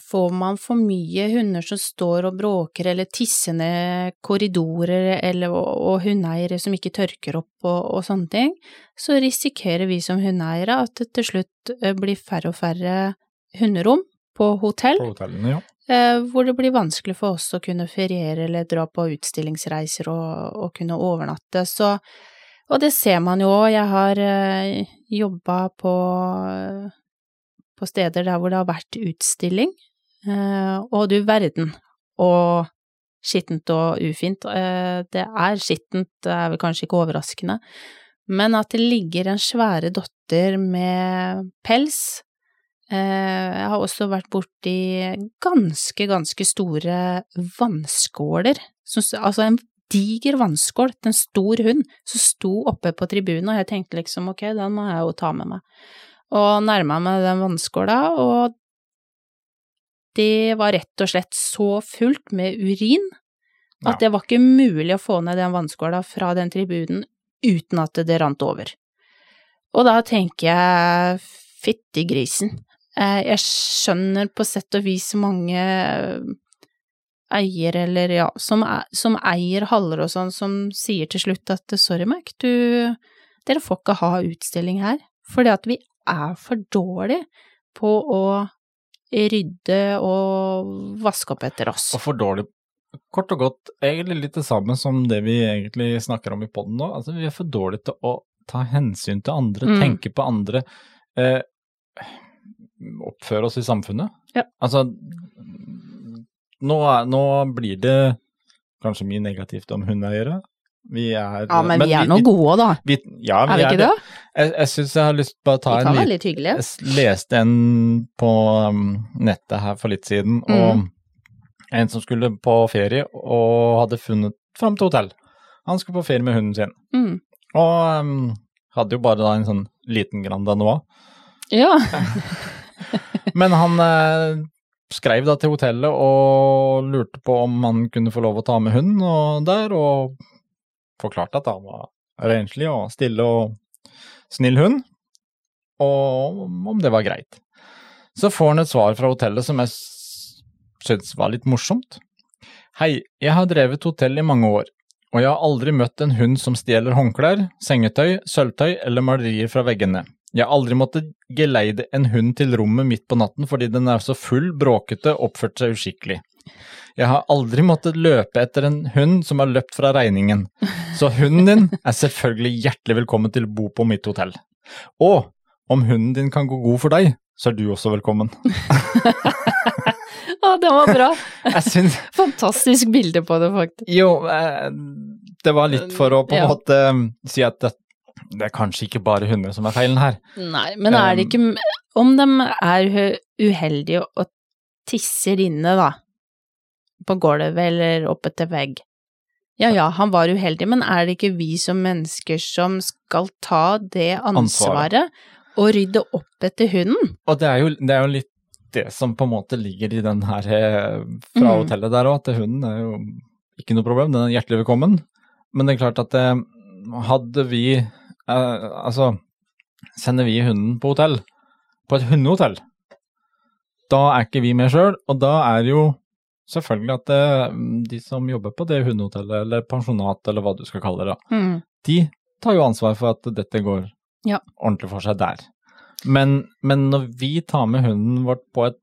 Får man for mye hunder som står og bråker eller tisser ned korridorer, eller, og, hundeeiere som ikke tørker opp og, og sånne ting, så risikerer vi som hundeeiere at det til slutt eh, blir færre og færre hunderom på hotell. På hotellene, ja. Eh, hvor det blir vanskelig for oss å kunne feriere eller dra på utstillingsreiser og, og kunne overnatte. Så, og det ser man jo òg. Jeg har eh, jobba på, på steder der hvor det har vært utstilling, eh, og du verden. Og skittent og ufint. Eh, det er skittent, det er vel kanskje ikke overraskende, men at det ligger en svære dotter med pels Jeg har også vært borti ganske, ganske store vannskåler, altså en diger vannskål til en stor hund som sto oppe på tribunen, og jeg tenkte liksom ok, den må jeg jo ta med meg. Og nærma meg den vannskåla, og det var rett og slett så fullt med urin at det var ikke mulig å få ned den vannskåla fra den tribunen uten at det rant over. Og da tenker jeg fytti grisen. Eh, jeg skjønner på sett og vis mange eier, eller ja, som, som eier haller og sånn, som sier til slutt at sorry, Mac, du, dere får ikke ha utstilling her, fordi at vi er for dårlige på å rydde og vaske opp etter oss. Og for dårlig Kort og godt egentlig litt det samme som det vi egentlig snakker om i poden nå. Altså, vi er for dårlige til å ta hensyn til andre, mm. tenke på andre. Eh, oppføre oss i samfunnet. Ja. Altså, nå, nå, blir det kanskje mye negativt om hundeeiere. Vi er Ja, men, men vi er nå gode, da. Vi, ja, vi er vi ikke er det? det? Jeg, jeg syns jeg har lyst til å ta en litt Jeg leste en på um, nettet her for litt siden, mm. og en som skulle på ferie og hadde funnet fram til hotell. Han skulle på ferie med hunden sin. Mm. Og um, hadde jo bare da en sånn liten Grand Danois. Ja. Men han eh, skrev da til hotellet og lurte på om han kunne få lov å ta med hunden og der, og forklarte at han var renslig og stille og snill hund, og om det var greit. Så får han et svar fra hotellet som jeg syntes var litt morsomt. Hei, jeg har drevet hotell i mange år, og jeg har aldri møtt en hund som stjeler håndklær, sengetøy, sølvtøy eller malerier fra veggene. Jeg har aldri måttet geleide en hund til rommet midt på natten fordi den er så full, bråkete, oppført seg uskikkelig. Jeg har aldri måttet løpe etter en hund som har løpt fra regningen, så hunden din er selvfølgelig hjertelig velkommen til å bo på mitt hotell. Og om hunden din kan gå god for deg, så er du også velkommen. Å, den var bra. Syns Fantastisk bilde på det, faktisk. Jo, eh, det var litt for å på en ja. måte um, si at det, er kanskje ikke bare hunder som er feilen her. Nei, men er det um, ikke Om de er uheldige og tisser inne, da, på gulvet eller oppe til vegg ja ja, han var uheldig, men er det ikke vi som mennesker som skal ta det ansvaret, ansvaret. og rydde opp etter hunden? Og det er jo, det er jo litt det som på en måte ligger i den her eh, fra mm. hotellet der òg, at hunden er jo ikke noe problem, den er hjertelig velkommen. Men det er klart at det, eh, hadde vi Altså, sender vi hunden på hotell, på et hundehotell, da er ikke vi med sjøl, og da er jo selvfølgelig at det, eh, de som jobber på det hundehotellet, eller pensjonat, eller hva du skal kalle det, mm. de tar jo ansvar for at dette går ja. ordentlig for seg der. Men, men, når vi tar med hunden vårt på et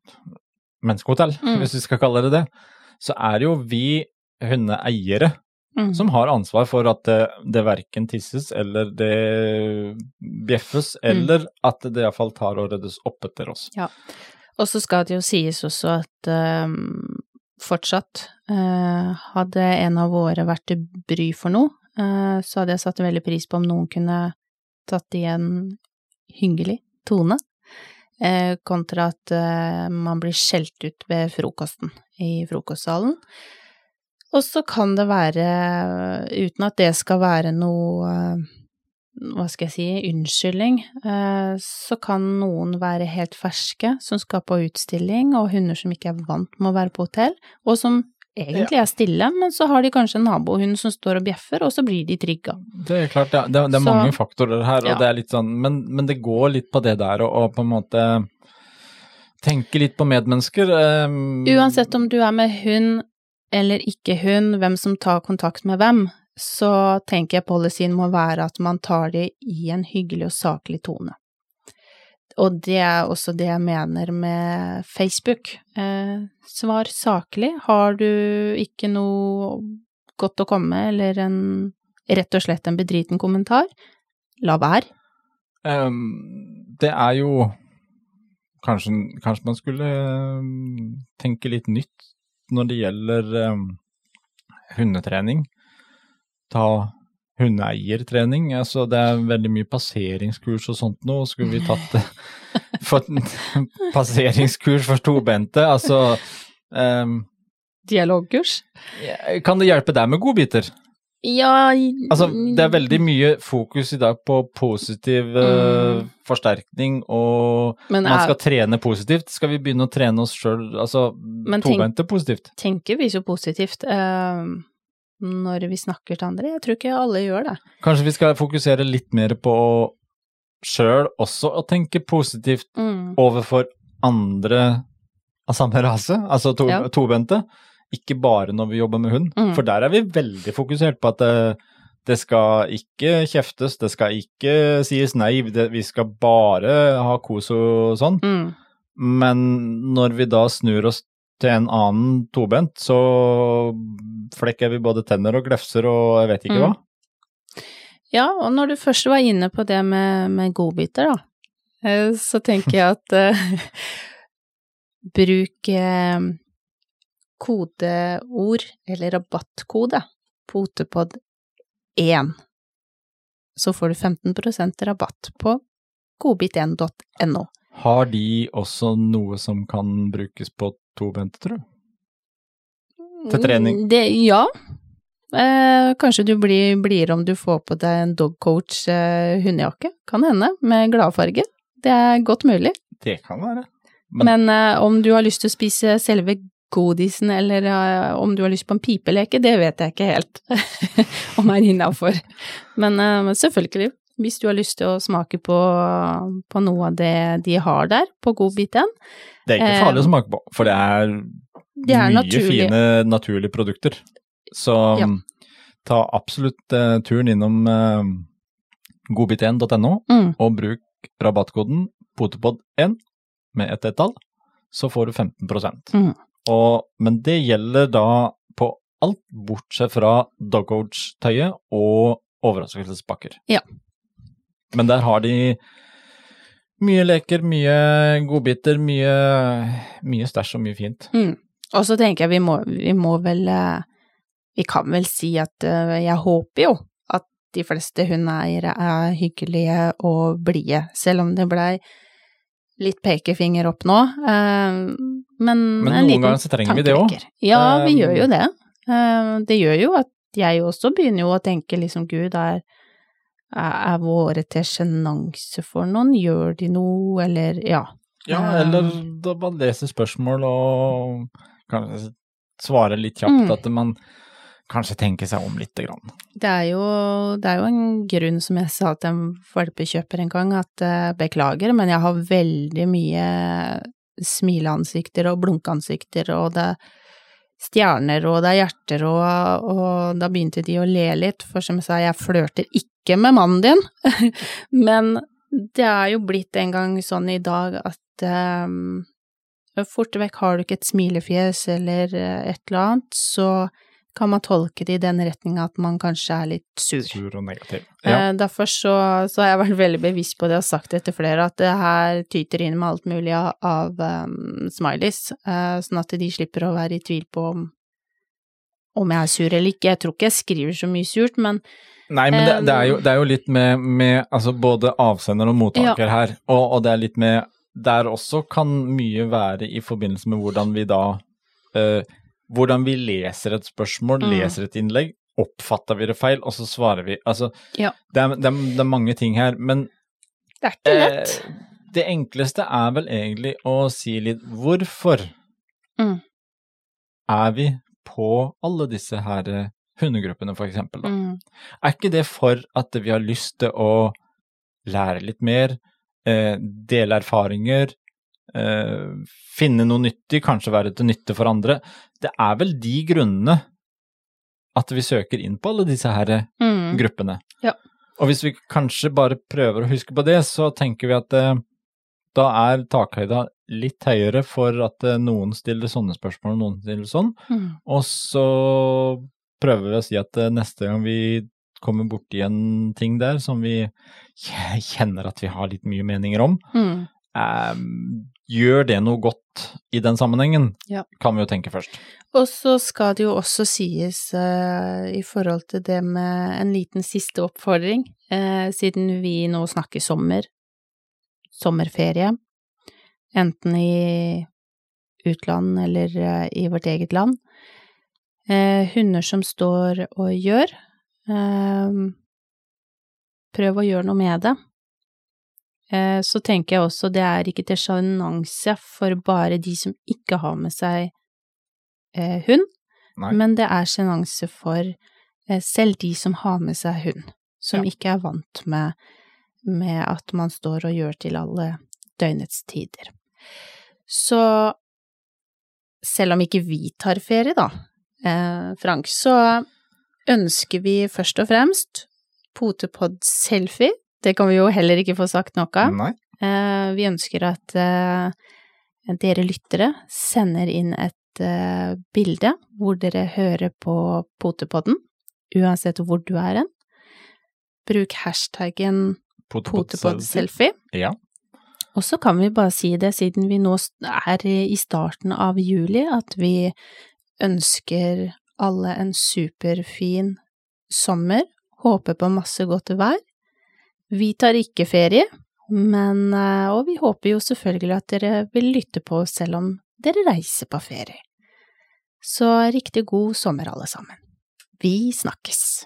menneskehotell, mm. hvis vi skal kalle det det, så er jo vi hundeeiere mm. som har ansvar for at det, det verken tisses eller det bjeffes, mm. eller at det iallfall tar og ryddes opp etter oss. Ja, og så skal det jo sies også at um, fortsatt uh, hadde en av våre vært til bry for noe, uh, så hadde jeg satt veldig pris på om noen kunne tatt igjen hyggelig tone, eh, kontra at man blir skjelt ut ved frokosten i frokostsalen. Og så kan det være, uten at det skal være noe hva skal jeg si, unnskyldning, eh, så kan noen være helt ferske som skal på utstilling, og hunder som ikke er vant med å være på hotell, og som egentlig er stille, men så har de kanskje en nabohund som står og bjeffer, og så blir de trigga. Det er klart, ja. det, det er så, mange faktorer her, og ja. det er litt sånn, men, men, det går litt på det der og på en måte tenke litt på medmennesker. Um, Uansett om du er med hund eller ikke hun, hvem som tar kontakt med hvem, så tenker jeg policyen må være at man tar det i en hyggelig og saklig tone. og det er også det jeg mener med Facebook. Eh, svar saklig. Har du ikke noe godt å komme med, eller en, rett og slett en bedriten kommentar, la være. Um, det er jo kanskje, kanskje man skulle tenke litt nytt når det gjelder um, hundetrening. Ta hundeeiertrening. Altså, det er veldig mye passeringskurs og sånt nå. Skulle vi tatt for, passeringskurs for tobente? Altså um, Dialogkurs? Kan det hjelpe deg med godbiter? Ja Altså, det er veldig mye fokus i dag på positiv uh, forsterkning, og Men man er- skal trene positivt. Skal vi begynne å trene oss sjøl, altså tobeinte positivt? Tenker vi så positivt uh, når vi snakker til andre? Jeg tror ikke alle gjør det. Kanskje vi skal fokusere litt mer på sjøl også å tenke positivt Mm. overfor andre av samme rase, altså to, Ja. tobente. Ikke bare når vi jobber med hund, Mm. for der er vi veldig fokusert på at det, det skal ikke kjeftes, det skal ikke sies nei, det, vi skal bare ha kos og sånn. Mm. Men når vi da snur oss til en annen tobent, så flekker vi både tenner og glefser og jeg vet ikke Mm. hva. Ja, og når du først var inne på det med, med godbiter, da, eh, så tenker jeg at uh, bruk eh, kodeord eller rabattkode på Otepod 1, så får du 15% rabatt på godbit1.no. Har de også noe som kan brukes på tobente, tror du? Til trening? Det, ja. Eh, kanskje du blir, blidere om du får på deg en dogcoach eh, hundejakke. Kan hende, med gladfarge. Det er godt mulig. Det kan være. Men- Men, eh, om du har lyst til å spise selve godisen, eller uh, om du har lyst på en pipeleke, det vet jeg ikke helt om er innafor. Men uh, selvfølgelig, hvis du har lyst til å smake på, på noe av det de har der, på godbiten, Det er ikke Eh, farlig å smake på, for det er, det er mye naturlig. fine naturlige produkter. Så Ja. ta absolutt uh, turen innom uh, godbit1.no Mm, og bruk rabattkoden potepod1 med ett ett-tall, så får du 15 Mm. Og, Men det gjelder da på alt bortsett fra dogcoach-tøyet og overraskelsespakker. Ja. Men der har de mye leker, mye godbiter, mye, mye stæsj og mye fint. mm. Og så tenker jeg vi må, vi må vel eh, Vi kan vel si at eh, jeg håper jo at de fleste hundeeiere er hyggelige og blide, selv om det blei litt pekefinger opp nå. eh, Men, Men en liten tankevekker. Ja, vi Um, gjør jo det. Eh, Det gjør jo at jeg også begynner jo å tenke liksom gud, er, er våre til sjenanse for noen? Gjør de noe, eller ja. Ja, Eh, eller da man leser spørsmål og kan svare litt kjapt Mm. at man kanskje tenke seg om lite grann. Det er, jo, det er jo en grunn, som jeg sa til en valpekjøper en gang, at uh, beklager, men jeg har veldig mye smileansikter og blunkeansikter, og det er stjerner, og det er hjerter, og, og da begynte de å le litt, for som jeg sa, jeg flørter ikke med mannen din, men det er jo blitt en gang sånn i dag at um, fort vekk har du ikke et smilefjes eller eh, et eller annet, så kan man tolke det i den retninga at man kanskje er litt sur. Sur og negativ. Ja. Eh, derfor så, så har jeg vært veldig bevisst på det og sagt det til flere, at det her tyter inn med alt mulig av, av um, smileys, eh, sånn at de slipper å være i tvil på om, om jeg er sur eller ikke. Jeg tror ikke jeg skriver så mye surt, men Nei, men det, det, er jo, det er jo litt med, med altså både avsender og mottaker her, og, og det er litt med Der også kan mye være i forbindelse med hvordan vi da eh, Hvordan vi leser et spørsmål, Mm. leser et innlegg, oppfatter vi det feil, og så svarer vi. Altså, Ja. det, er, det, er, det er mange ting her, men det er ikke lett. Eh, det enkleste er vel egentlig å si litt hvorfor Mm. er vi på alle disse her eh, hundegruppene, for eksempel. Da? Mm. Er ikke det for at vi har lyst til å lære litt mer, eh, dele erfaringer, eh, finne noe nyttig, kanskje være til nytte for andre? Det er vel de grunnene at vi søker inn på alle disse her eh, Mm. gruppene. Ja. Og hvis vi kanskje bare prøver å huske på det, så tenker vi at eh, Da er takhøyda litt høyere for at eh, noen stiller sånne spørsmål og noen stiller sånn. Mm. Og så prøver vi å si at neste gang vi kommer borti en ting der som vi kjenner at vi har litt mye meninger om, Mm. Gjør det noe godt i den sammenhengen, Ja. kan vi jo tenke først. Og så skal det jo også sies uh, i forhold til det med en liten siste oppfordring, uh, siden vi nå snakker sommer, sommerferie, enten i utland eller uh, i vårt eget land. Eh, hunder som står og gjør, prøv å gjøre noe med det. Eh, så tenker jeg også det er ikke til sjenanse for bare de som ikke har med seg eh, hund, Nei. men det er sjenanse for eh, selv de som har med seg hund, som Ja. ikke er vant med, med at man står og gjør til alle døgnets tider. Så selv om ikke vi tar ferie, da, eh, Frank, så ønsker vi først og fremst potepod-selfie. Det kan vi jo heller ikke få sagt noe av. Eh, vi ønsker at eh, dere lyttere sender inn et eh, bilde hvor dere hører på Potepodden, uansett hvor du er hen. Bruk hashtaggen potepodselfie. Ja. Og så kan vi bare si det, siden vi nå er i starten av juli, at vi ønsker alle en superfin sommer, håper på masse godt vær. Vi tar ikke ferie, men eh, Og vi håper jo selvfølgelig at dere vil lytte på oss selv om dere reiser på ferie. Så riktig god sommer, alle sammen. Vi snakkes.